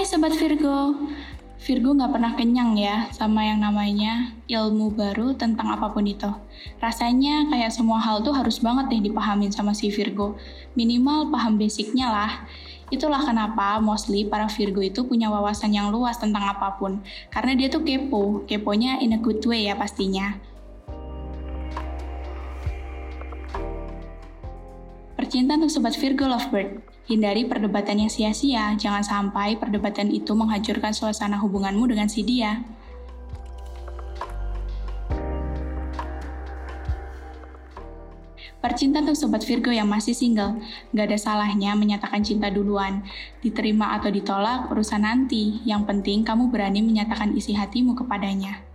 Hai Sobat Virgo, Virgo nggak pernah kenyang ya sama yang namanya ilmu baru tentang apa pun itu. Rasanya kayak semua hal tuh harus banget nih dipahamin sama si Virgo. Minimal paham basicnya lah. Itulah kenapa mostly para Virgo itu punya wawasan yang luas tentang apa pun. Karena dia tuh kepo, keponya in a good way ya pastinya. Percintaan untuk Sobat Virgo Lovebird. Hindari perdebatan yang sia-sia, jangan sampai perdebatan itu menghancurkan suasana hubunganmu dengan si dia. Percintaan untuk Sobat Virgo yang masih single, gak ada salahnya menyatakan cinta duluan. Diterima atau ditolak, urusan nanti. Yang penting kamu berani menyatakan isi hatimu kepadanya.